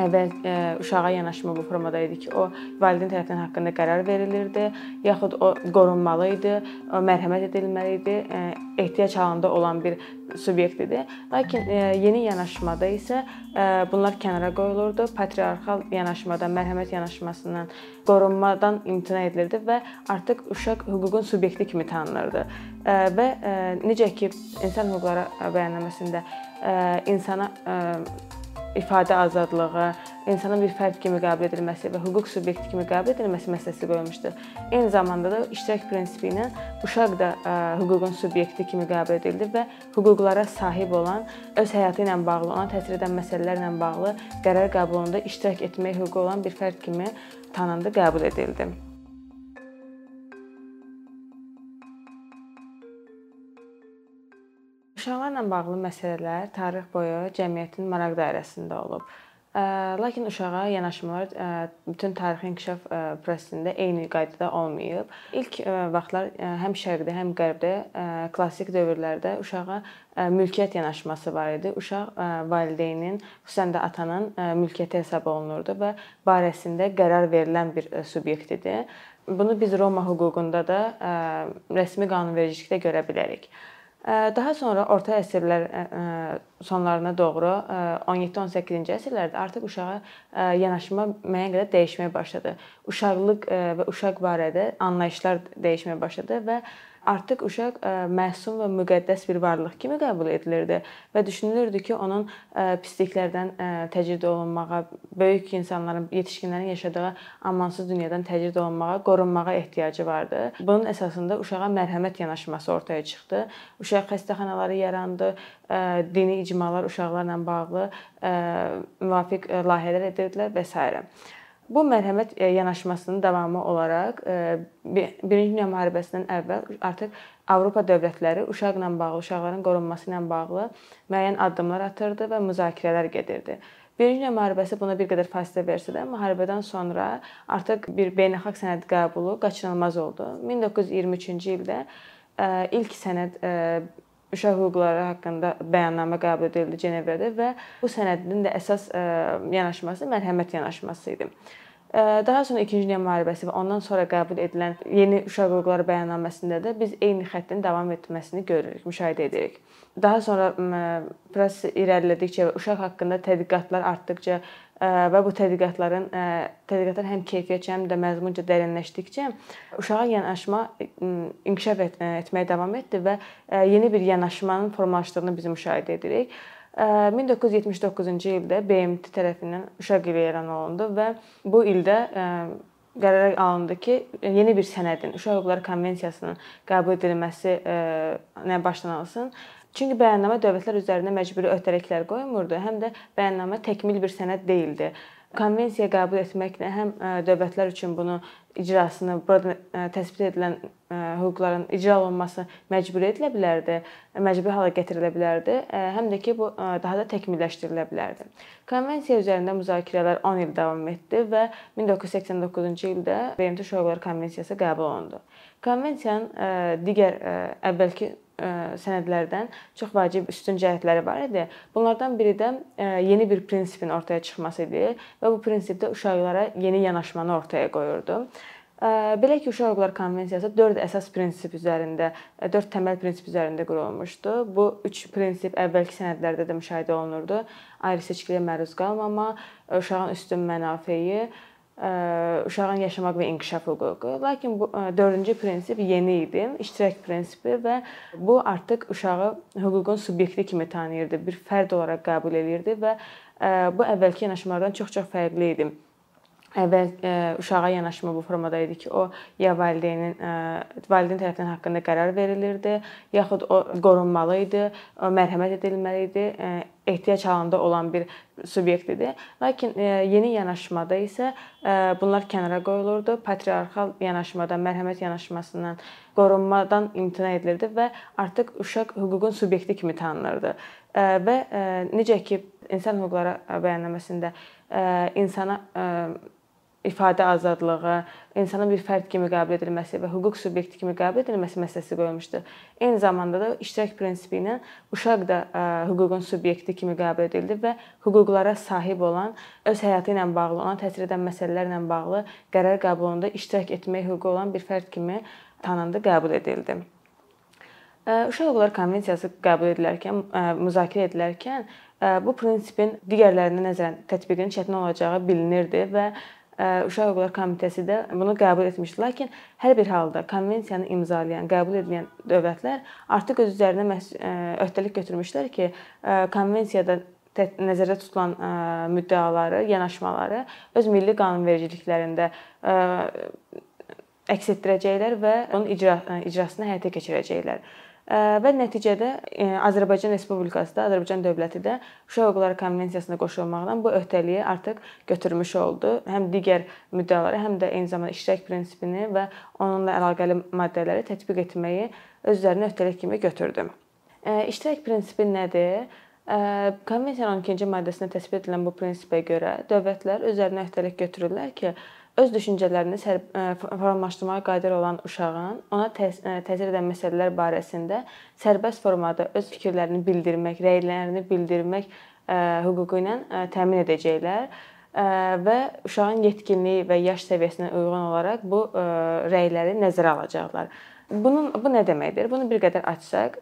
əvvəl ə, uşağa yanaşma bu formada idi ki, o valideyn tərəfindən haqqında qərar verilirdi, yaxud o qorunmalı idi, o mərhəmət edilməli idi, ə, ehtiyac halında olan bir subyekt idi. Lakin ə, yeni yanaşmada isə ə, bunlar kənara qoyulurdu. Patriarxal yanaşmada, mərhəmət yanaşmasından, qorunmadan imtina edilirdi və artıq uşaq hüququn subyekti kimi tanınırdı. Ə, və ə, necə ki, insan hüquqları bəyannaməsində ə, insana ə, ifadə azadlığı, insanın bir fərd kimi qəbul edilməsi və hüquq subyekti kimi qəbul edilməsi məsələsi qoyulmuşdur. Eyni zamanda da iştirak prinsipi ilə uşaq da ə, hüququn subyekti kimi qəbul edildi və hüquqlara sahib olan, öz həyatı ilə bağlı, ona təsir edən məsələlərlə bağlı qərar qəbulunda iştirak etmək hüququ olan bir fərd kimi tanındı, qəbul edildi. Uşaqlarla bağlı məsələlər tarix boyu cəmiyyətin maraq dairəsində olub. Lakin uşağa yanaşmalar bütün tarixi inkişaf prosesində eyni qaydada olmayıb. İlk vaxtlar həm şərqdə, həm qərbdə klassik dövrlərdə uşağa mülkiyyət yanaşması var idi. Uşaq valideynin, xüsusən də atanın mülkiyyəti hesab olunurdu və barəsində qərar verilən bir subyekt idi. Bunu biz Roma hüququnda da rəsmi qanunvericilikdə görə bilərik. Daha sonra orta əsrlər sonlarına doğru 17-18-ci əsrlərdə artıq uşağa yanaşma müəyyən qədər dəyişməyə başladı. Uşaqlıq və uşaq barədə anlayışlar dəyişməyə başladı və artıq uşaq e, məsum və müqəddəs bir varlıq kimi qəbul edilirdi və düşünülürdü ki, onun e, pisliklərdən e, təcrid olunmağa, böyük insanların, yetişkinlərin yaşadığı amansız dünyadan təcrid olunmağa, qorunmağa ehtiyacı vardı. Bunun əsasında uşağa mərhəmət yanaşması ortaya çıxdı. Uşaq xəstəxanaları yarandı, dini icmalar uşaqlarla bağlı müvafiq layihələr edirdilər və s. Bu mərhəmət e, yanaşmasının davamı olaraq e, Birinci Dünya müharibəsindən əvvəl artıq Avropa dövlətləri uşaqla bağlı, uşaqların qorunması ilə bağlı müəyyən addımlar atırdı və müzakirələr gedirdi. Birinci Dünya müharibəsi buna bir qədər fasilə versə də, müharibədən sonra artıq bir beynəlxalq sənəd qəbulu qaçınılmaz oldu. 1923-cü ildə e, ilk sənəd uşaq hüquqları haqqında bəyannamə qəbul edildi Cenevrədə və bu sənədin də əsas yanaşması mərhəmət yanaşması idi. E, daha sonra 2-ci Dünya müharibəsi və ondan sonra qəbul edilən yeni uşaq hüquqları bəyannaməsində də biz eyni xəttin davam etməsini görürük, müşahidə edirik. Daha sonra proses irəlilədikcə və uşaq haqqında tədqiqatlar artdıkca və bu tədqiqatların tədqiqatlar həm keyfiyyətcə, həm də məzmunca dərinləşdikcə uşağa yanaşma inkişaf et, etməyə davam etdi və yeni bir yanaşmanın formalaşdığını biz müşahidə edirik. 1979-cu ildə BMT tərəfindən uşaq ili elan olundu və bu ildə qərar alındı ki, yeni bir sənədin, Uşaq Hüquqları Konvensiyasının qəbul edilməsi nə başlanılsın Çünki bəyannamə dövlətlər üzərinə məcburi öhdəliklər qoymurdu, həm də bəyannamə təkmil bir sənəd deyildi. Konvensiya qəbul etməklə həm dövlətlər üçün bunu icrasını, burada təsbit edilən hüquqların icra olunması məcburi edilə bilərdi, məcburi hala gətirilə bilərdi, həm də ki bu daha da təkmilləşdirilə bilərdi. Konvensiya üzərində müzakirələr 10 il davam etdi və 1989-cu ildə BMT Hüquqları Konvensiyası qəbul olundu. Konvensiyanın digər əvvəlki sənədlərdən çox vacib üstün cəhətləri var idi. Bunlardan biri də yeni bir prinsipin ortaya çıxması idi və bu prinsip də uşaqlara yeni yanaşmanı ortaya qoyurdu. Belə ki, Uşaq Hüquqları Konvensiyası 4 əsas prinsip üzərində, 4 təməl prinsip üzərində qurulmuşdu. Bu 3 prinsip əvvəlki sənədlərdə də müşahidə olunurdu. Ayrı seçkiliyə məruz qalmama, uşağın üstün mənafeyi, uşağın yaşamaq və inkişaf hüququ. Lakin bu dördüncü prinsip yeni idi, iştirak prinsipi və bu artıq uşağı hüququn subyekti kimi tanıyırdı, bir fərd olaraq qəbul eləyirdi və bu əvvəlki yanaşmalardan çox-çox fərqli idi əvvəl ə, uşağa yanaşma bu formada idi ki, o ya valideynin ə, valideyn tərəfindən haqqında qərar verilirdi, yaxud o qorunmalı idi, o mərhəmət edilməli idi, ə, ehtiyac halında olan bir subyekt idi. Lakin ə, yeni yanaşmada isə ə, bunlar kənara qoyulurdu. Patriarxal yanaşmada, mərhəmət yanaşmasından, qorunmadan imtina edilirdi və artıq uşaq hüququn subyekti kimi tanınırdı. Ə, və ə, necə ki insan hüquqları bəyannaməsində insana ifadə azadlığı, insanın bir fərd kimi qəbul edilməsi və hüquq subyekti kimi qəbul edilməsi məsələsi qoyulmuşdur. Eyni zamanda da iştirak prinsipi ilə uşaq da hüququn subyekti kimi qəbul edildi və hüquqlara sahib olan, öz həyatı ilə bağlı, ona təsir edən məsələlərlə bağlı qərar qəbulunda iştirak etmək hüququ olan bir fərd kimi tanındı, qəbul edildi. Uşaq hüquqları konvensiyası qəbul edilərkən, müzakirə edilərkən bu prinsipin digərlərinə nəzərən tətbiqinin çətin olacağı bilinirdi və Uşaq Hüquqları Komitəsi də bunu qəbul etmişdi. Lakin hər bir halda konvensiyanı imzalayan, qəbul edən dövlətlər artıq öz üzərinə öhdəlik götürmüşlər ki, konvensiyada nəzərdə tutulan müddəaları, yanaşmaları öz milli qanunvericiliklərində əks etdirəcəklər və onun icra icrasını həyata keçirəcəklər və nəticədə Azərbaycan Respublikası da, Azərbaycan dövləti də Uşaq Hüquqları Konvensiyasına qoşulmaqla bu öhdəliyi artıq götürmüş oldu. Həm digər müddəaları, həm də eyni zamanda iştirak prinsipini və onunla əlaqəli maddələri tətbiq etməyi öz üzərinə öhdəlik kimi götürdü. İştirak prinsipi nədir? Konvensiyanın 12-ci maddəsində təsbit edilən bu prinsipə görə dövlətlər özlərinə öhdəlik götürürlər ki, öz düşüncələrini formalaşdırmağa qadir olan uşağın ona təsir edən məsələlər barəsində sərbəst formada öz fikirlərini bildirmək, rəylərini bildirmək hüququ ilə təmin edəcəklər və uşağın yetkinliyi və yaş səviyyəsinə uyğun olaraq bu rəyləri nəzərə alacaqlar. Bunun bu nə deməkdir? Bunu bir qədər açsaq,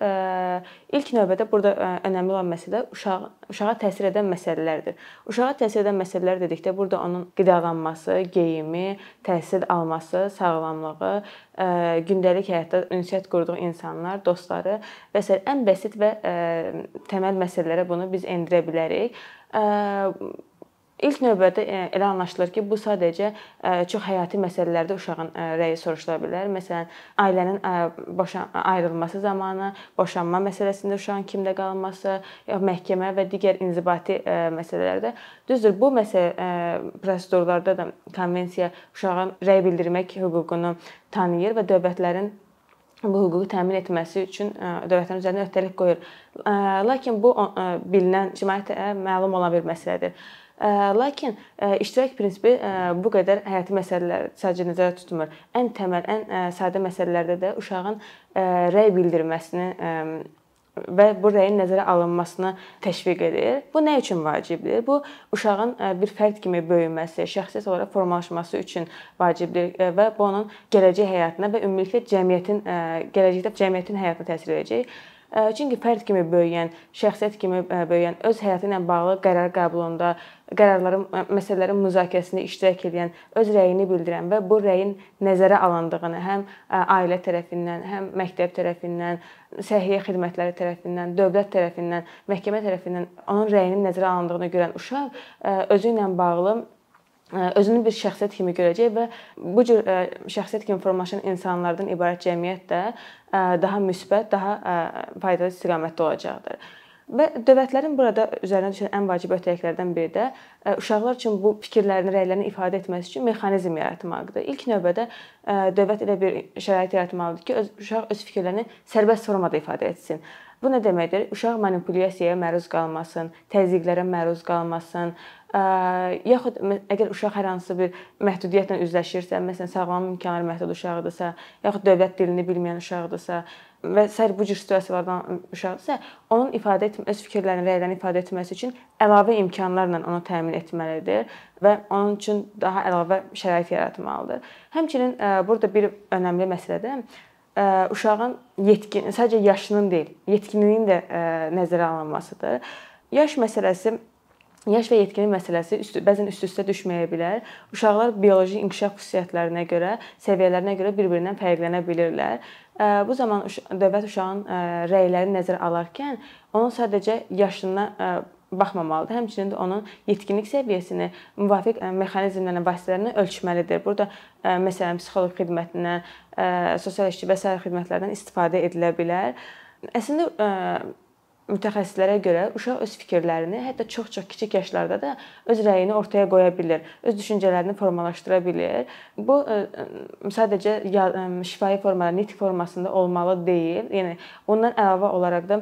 ilk növbədə burada önəmli olan məsələ uşaq uşağa təsir edən məsələlərdir. Uşağa təsir edən məsələlər dedikdə burada onun qidalanması, geyimi, təhsil alması, sağlamlığı, gündəlik həyatda ünsiyyət qurduğu insanlar, dostları və s. ən bəsit və təməl məsələlərə bunu biz endirə bilərik İlk növbədə e, elə anlaşılır ki, bu sadəcə e, çox həyati məsələlərdə uşağın e, rəyi soruşula bilər. Məsələn, ailənin boşan ayrılması zamanı, boşanma məsələsində uşağın kimdə qalması, məhkəmə və digər inzibati məsələlərdə. Düzdür, bu məsələ prosedurlarda da konvensiya uşağın rəy bildirmək hüququnu tanıyır və dövlətlərin bu hüququ təmin etməsi üçün dövlətlərin üzərinə öhdəlik qoyur. Lakin bu bilinən, ictimaiyyətə məlum olan bir məsələdir. Lakin iştirak prinsipi bu qədər həyati məsələlər sadəcə nəzərdə tutmur. Ən təməl, ən sadə məsələlərdə də uşağın rəy bildirməsini və bu rəyin nəzərə alınmasını təşviq edir. Bu nə üçün vacibdir? Bu uşağın bir fərd kimi böyüməsi, şəxsiyyət olaraq formalaşması üçün vacibdir və bu onun gələcək həyatına və ümumilikdə cəmiyyətin gələcəkdə cəmiyyətin həyatına təsir edəcək. Çünki fərd kimi böyüyən, şəxsiyyət kimi böyüyən, öz həyatı ilə bağlı qərar qəbulunda, qərarların, məsələlərin müzakirəsində iştirak edən, öz rəyini bildirən və bu rəyin nəzərə alındığını həm ailə tərəfindən, həm məktəb tərəfindən, səhiyyə xidmətləri tərəfindən, dövlət tərəfindən, məhkəmə tərəfindən onun rəyinin nəzərə alındığını görən uşaq özü ilə bağlı özünü bir şəxsiyyət kimi görəcək və bu cür şəxsiyyət kimi formalaşan insanlardan ibarət cəmiyyət də daha müsbət, daha faydalı istiqamətdə olacaqdır. Və dövlətlərin burada üzərinə düşən ən vacib öhdəliklərdən biri də uşaqlar üçün bu fikirlərini, rəylərini ifadə etməsi üçün mexanizm yaratmaqdır. İlk növbədə dövlət elə bir şərait yaratmalıdır ki, öz uşaq öz fikirlərini sərbəst formada ifadə etsin. Bu nə deməkdir? Uşaq manipulyasiyaya məruz qalmasın, təzyiqlərə məruz qalmasın, yaxud əgər uşaq hər hansı bir məhdudiyyətlə üzləşirsə, məsələn, sağlamlıq imkanları məhdud uşaqdırsa, yaxud dövlət dilini bilməyən uşaqdırsa və sair bu cür situasiyalardan uşaqdırsa, onun ifadə etmə, öz fikirlərini, rəylərini ifadə etməsi üçün əlavə imkanlarla onu təmin etməlidir və onun üçün daha əlavə şərait yaratmalıdır. Həmçinin burada bir önəmli məsələ də uşağın yetkin, sadəcə yaşının deyil, yetkinliyinin də nəzərə alınmasıdır. Yaş məsələsi Yaş və yetkinlik məsələsi üst, bəzən üst-üstə düşməyə bilər. Uşaqlar bioloji inkişaf xüsusiyyətlərinə görə, səviyyələrinə görə bir-birindən fərqlənə bilirlər. Bu zaman dövlət uşağın rəylərini nəzərə alarkən onun sadəcə yaşına baxmamalıdır. Həmçinin də onun yetkinlik səviyyəsini müvafiq mexanizmlərlə, vasitələrlə ölçməlidir. Burada məsələn psixoloq xidmətindən, sosial işçi və sair xidmətlərdən istifadə edilə bilər. Əslində mütəxəssislərə görə uşaq öz fikirlərini hətta çox-çox kiçik yaşlarda da öz rəyini ortaya qoya bilər, öz düşüncələrini formalaşdıra bilər. Bu e, sadəcə şifahi formada, nitq formasında olmalı deyil. Yəni ondan əlavə olaraq da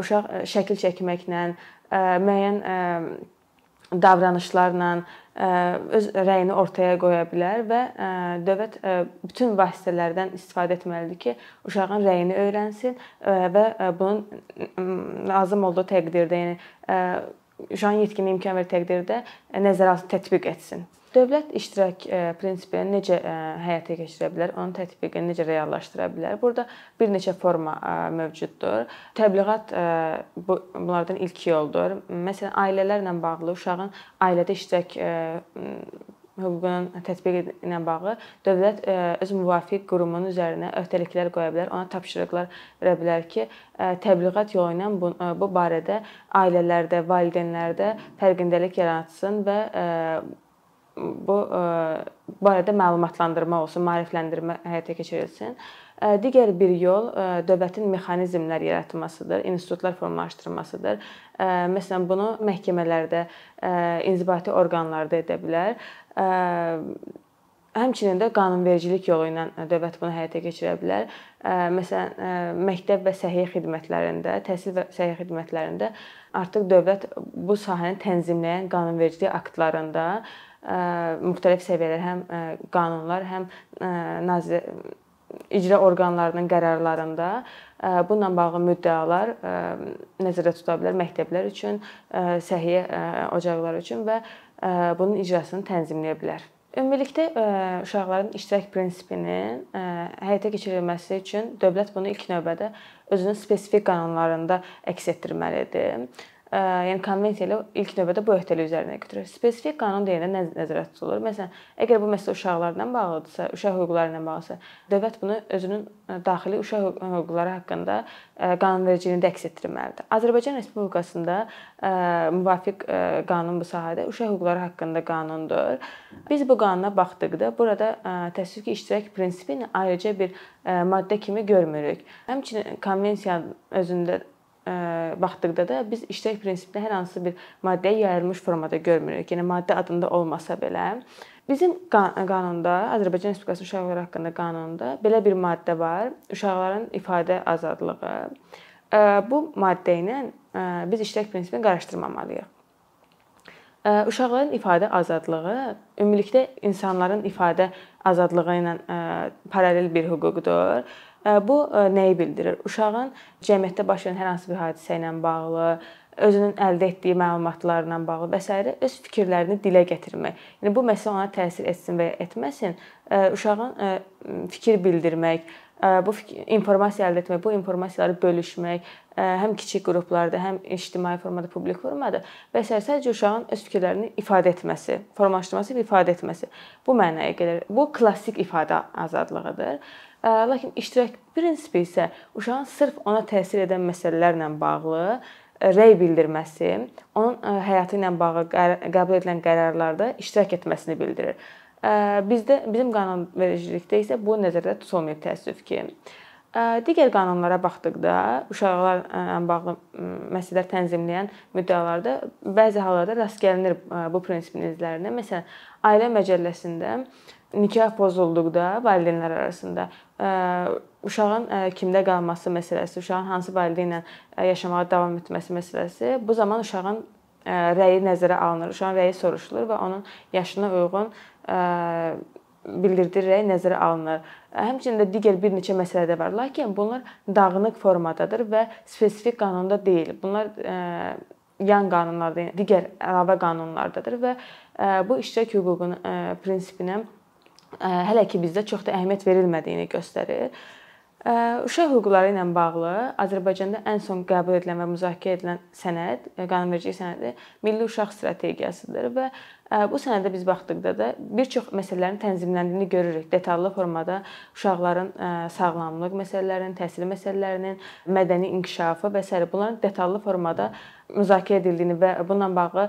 uşaq şəkil çəkməklə, müəyyən davranışlarla öz rəyini ortaya qoya bilər və dövlət bütün vasitələrdən istifadə etməlidir ki, uşağın rəyini öyrənsin və bunun lazım olduğu təqdirdə, yəni uşağın yetkinliyi imkan verdiyi təqdirdə nəzərə alıb tətbiq etsin. Dövlət iştirak prinsipini necə həyata keçirə bilər, onun tətbiqini necə reallaşdıra bilər? Burada bir neçə forma mövcuddur. Təbliğat bu bunlardan ilk yoldur. Məsələn, ailələrlə bağlı uşağın ailədə iştirak hüququnun tətbiqi ilə bağlı dövlət öz müvafiq qurumunun üzərinə öhdəliklər qoya bilər, ona tapşırıqlar verə bilər ki, təbliğat yolu ilə bu, bu barədə ailələrdə, valideynlərdə fərqindəlik yaratsın və bu e, barədə məlumatlandırma olsun, maarifləndirmə həyata keçirilsin. E, digər bir yol e, dövlətin mexanizmlər yaratmasıdır, institutlar formalaşdırmasıdır. Məsələn, bunu məhkəmələrdə, inzibati orqanlarda edə bilər. Həmçinin də qanunvericilik yolu ilə dövlət bunu həyata keçirə bilər. Məsələn, məktəb və səhiyyə xidmətlərində, təhsil və səhiyyə xidmətlərində artıq dövlət bu sahəni tənzimləyən qanunvericilik aktlarında müxtəlif səviyyələr, həm qanunlar, həm nazir icra orqanlarının qərarlarında bununla bağlı müddəalar nəzərdə tuta bilər məktəblər üçün, səhiyyə ocaqları üçün və bunun icrasını tənzimləyə bilər. Ümumilikdə uşaqların iştirak prinsipinin həyata keçirilməsi üçün dövlət bunu ilk növbədə özünün spesifik qanunlarında əks etdirməlidir yəni konvensiya ilə ilk növbədə bu öhdəlik üzərinə götürür. Spesifik qanun deyiləndə nə nəzərdə tutulur? Məsələn, əgər bu məsələ uşaqlarla bağlıdırsa, uşaq hüquqları ilə bağlısa, dövlət bunu özünün daxili uşaq hüquqları haqqında qanunvericiliyində əks etdirməlidir. Azərbaycan Respublikasında müvafiq qanun bu sahədə uşaq hüquqları haqqında qanundur. Biz bu qanuna baxdıqda burada təəssüf ki, iştirak prinsipi ilə ayrıca bir maddə kimi görmürük. Həmçinin konvensiyanın özündə baxdıqda da biz iştirak prinsipini hər hansı bir maddəyə yayılmış formada görmürük. Yəni maddə adında olmasa belə bizim qanunda, Azərbaycan Respublikası uşaqları haqqında qanununda belə bir maddə var. Uşaqların ifadə azadlığı. Bu maddə ilə biz iştirak prinsipini qarışdırmamalıyıq. Uşaqların ifadə azadlığı ümumilikdə insanların ifadə azadlığı ilə paralel bir hüquqdur Bu nəyi bildirir? Uşağın cəmiyyətdə baş verən hər hansı bir hadisə ilə bağlı, özünün əldə etdiyi məlumatlarla bağlı və s. öz fikirlərini dilə gətirmək. Yəni bu məsələ ona təsir etsin və ya etməsin, uşağın fikir bildirmək, bu informasiya əldə etmək, bu informasiyaları bölüşmək, həm kiçik qruplarda, həm ictimai formada, publik formada və s. sadəcə uşağın öz fikirlərini ifadə etməsi, formalaşdırması və ifadə etməsi bu mənaya gəlir. Bu klassik ifadə azadlığıdır. Lakin iştirak prinsipi isə uşağın sırf ona təsir edən məsələlərlə bağlı rəy bildirməsi, onun həyatı ilə bağlı qəbul edilən qərarlarda iştirak etməsini bildirir. Bizdə bizim qanunvericilikdə isə bu nəzərdə tutulmayıb təəssüf ki. Digər qanunlara baxdıqda uşaqlarla bağlı məsələlər tənzimləyən müddəalarda bəzi hallarda rast gəlinir bu prinsipin izlərinə. Məsələn, Ailə Məcəlləsində nikah pozulduqda valideynlər arasında uşağın kimdə qalması məsələsi, uşağın hansı valideynlə yaşamağa davam etməsi məsələsi bu zaman uşağın rəyi nəzərə alınır. Uşağın rəyi soruşulur və onun yaşına uyğun bildirdiyi rəy nəzərə alınır. Həmçinin də digər bir neçə məsələ də var. Lakin bunlar dağınıq formadadır və spesifik qanunda deyil. Bunlar yan qanunlarda, digər əlavə qanunlardadır və bu iştirak hüququnun prinsipinə hələ ki bizdə çox da əhəmiyyət verilmədiyini göstərir. Uşaq hüquqları ilə bağlı Azərbaycanda ən son qəbul edilən və müzakirə edilən sənəd, qanunvericilik sənədi Milli Uşaq Strategiyasıdır və bu sənədə biz baxdıqda da bir çox məsələlərin tənzimləndiyini görürük. Detallı formada uşaqların sağlamlıq məsələlərinin, təhsil məsələlərinin, mədəni inkişafı və s. bunların detallı formada müzakirə edildiyini və bununla bağlı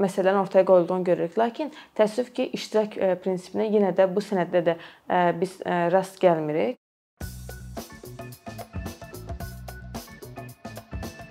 məsələlərin ortaya qoyulduğunu görürük. Lakin təəssüf ki, iştirak prinsipinə yenə də bu sənəddə də biz rast gəlmirik.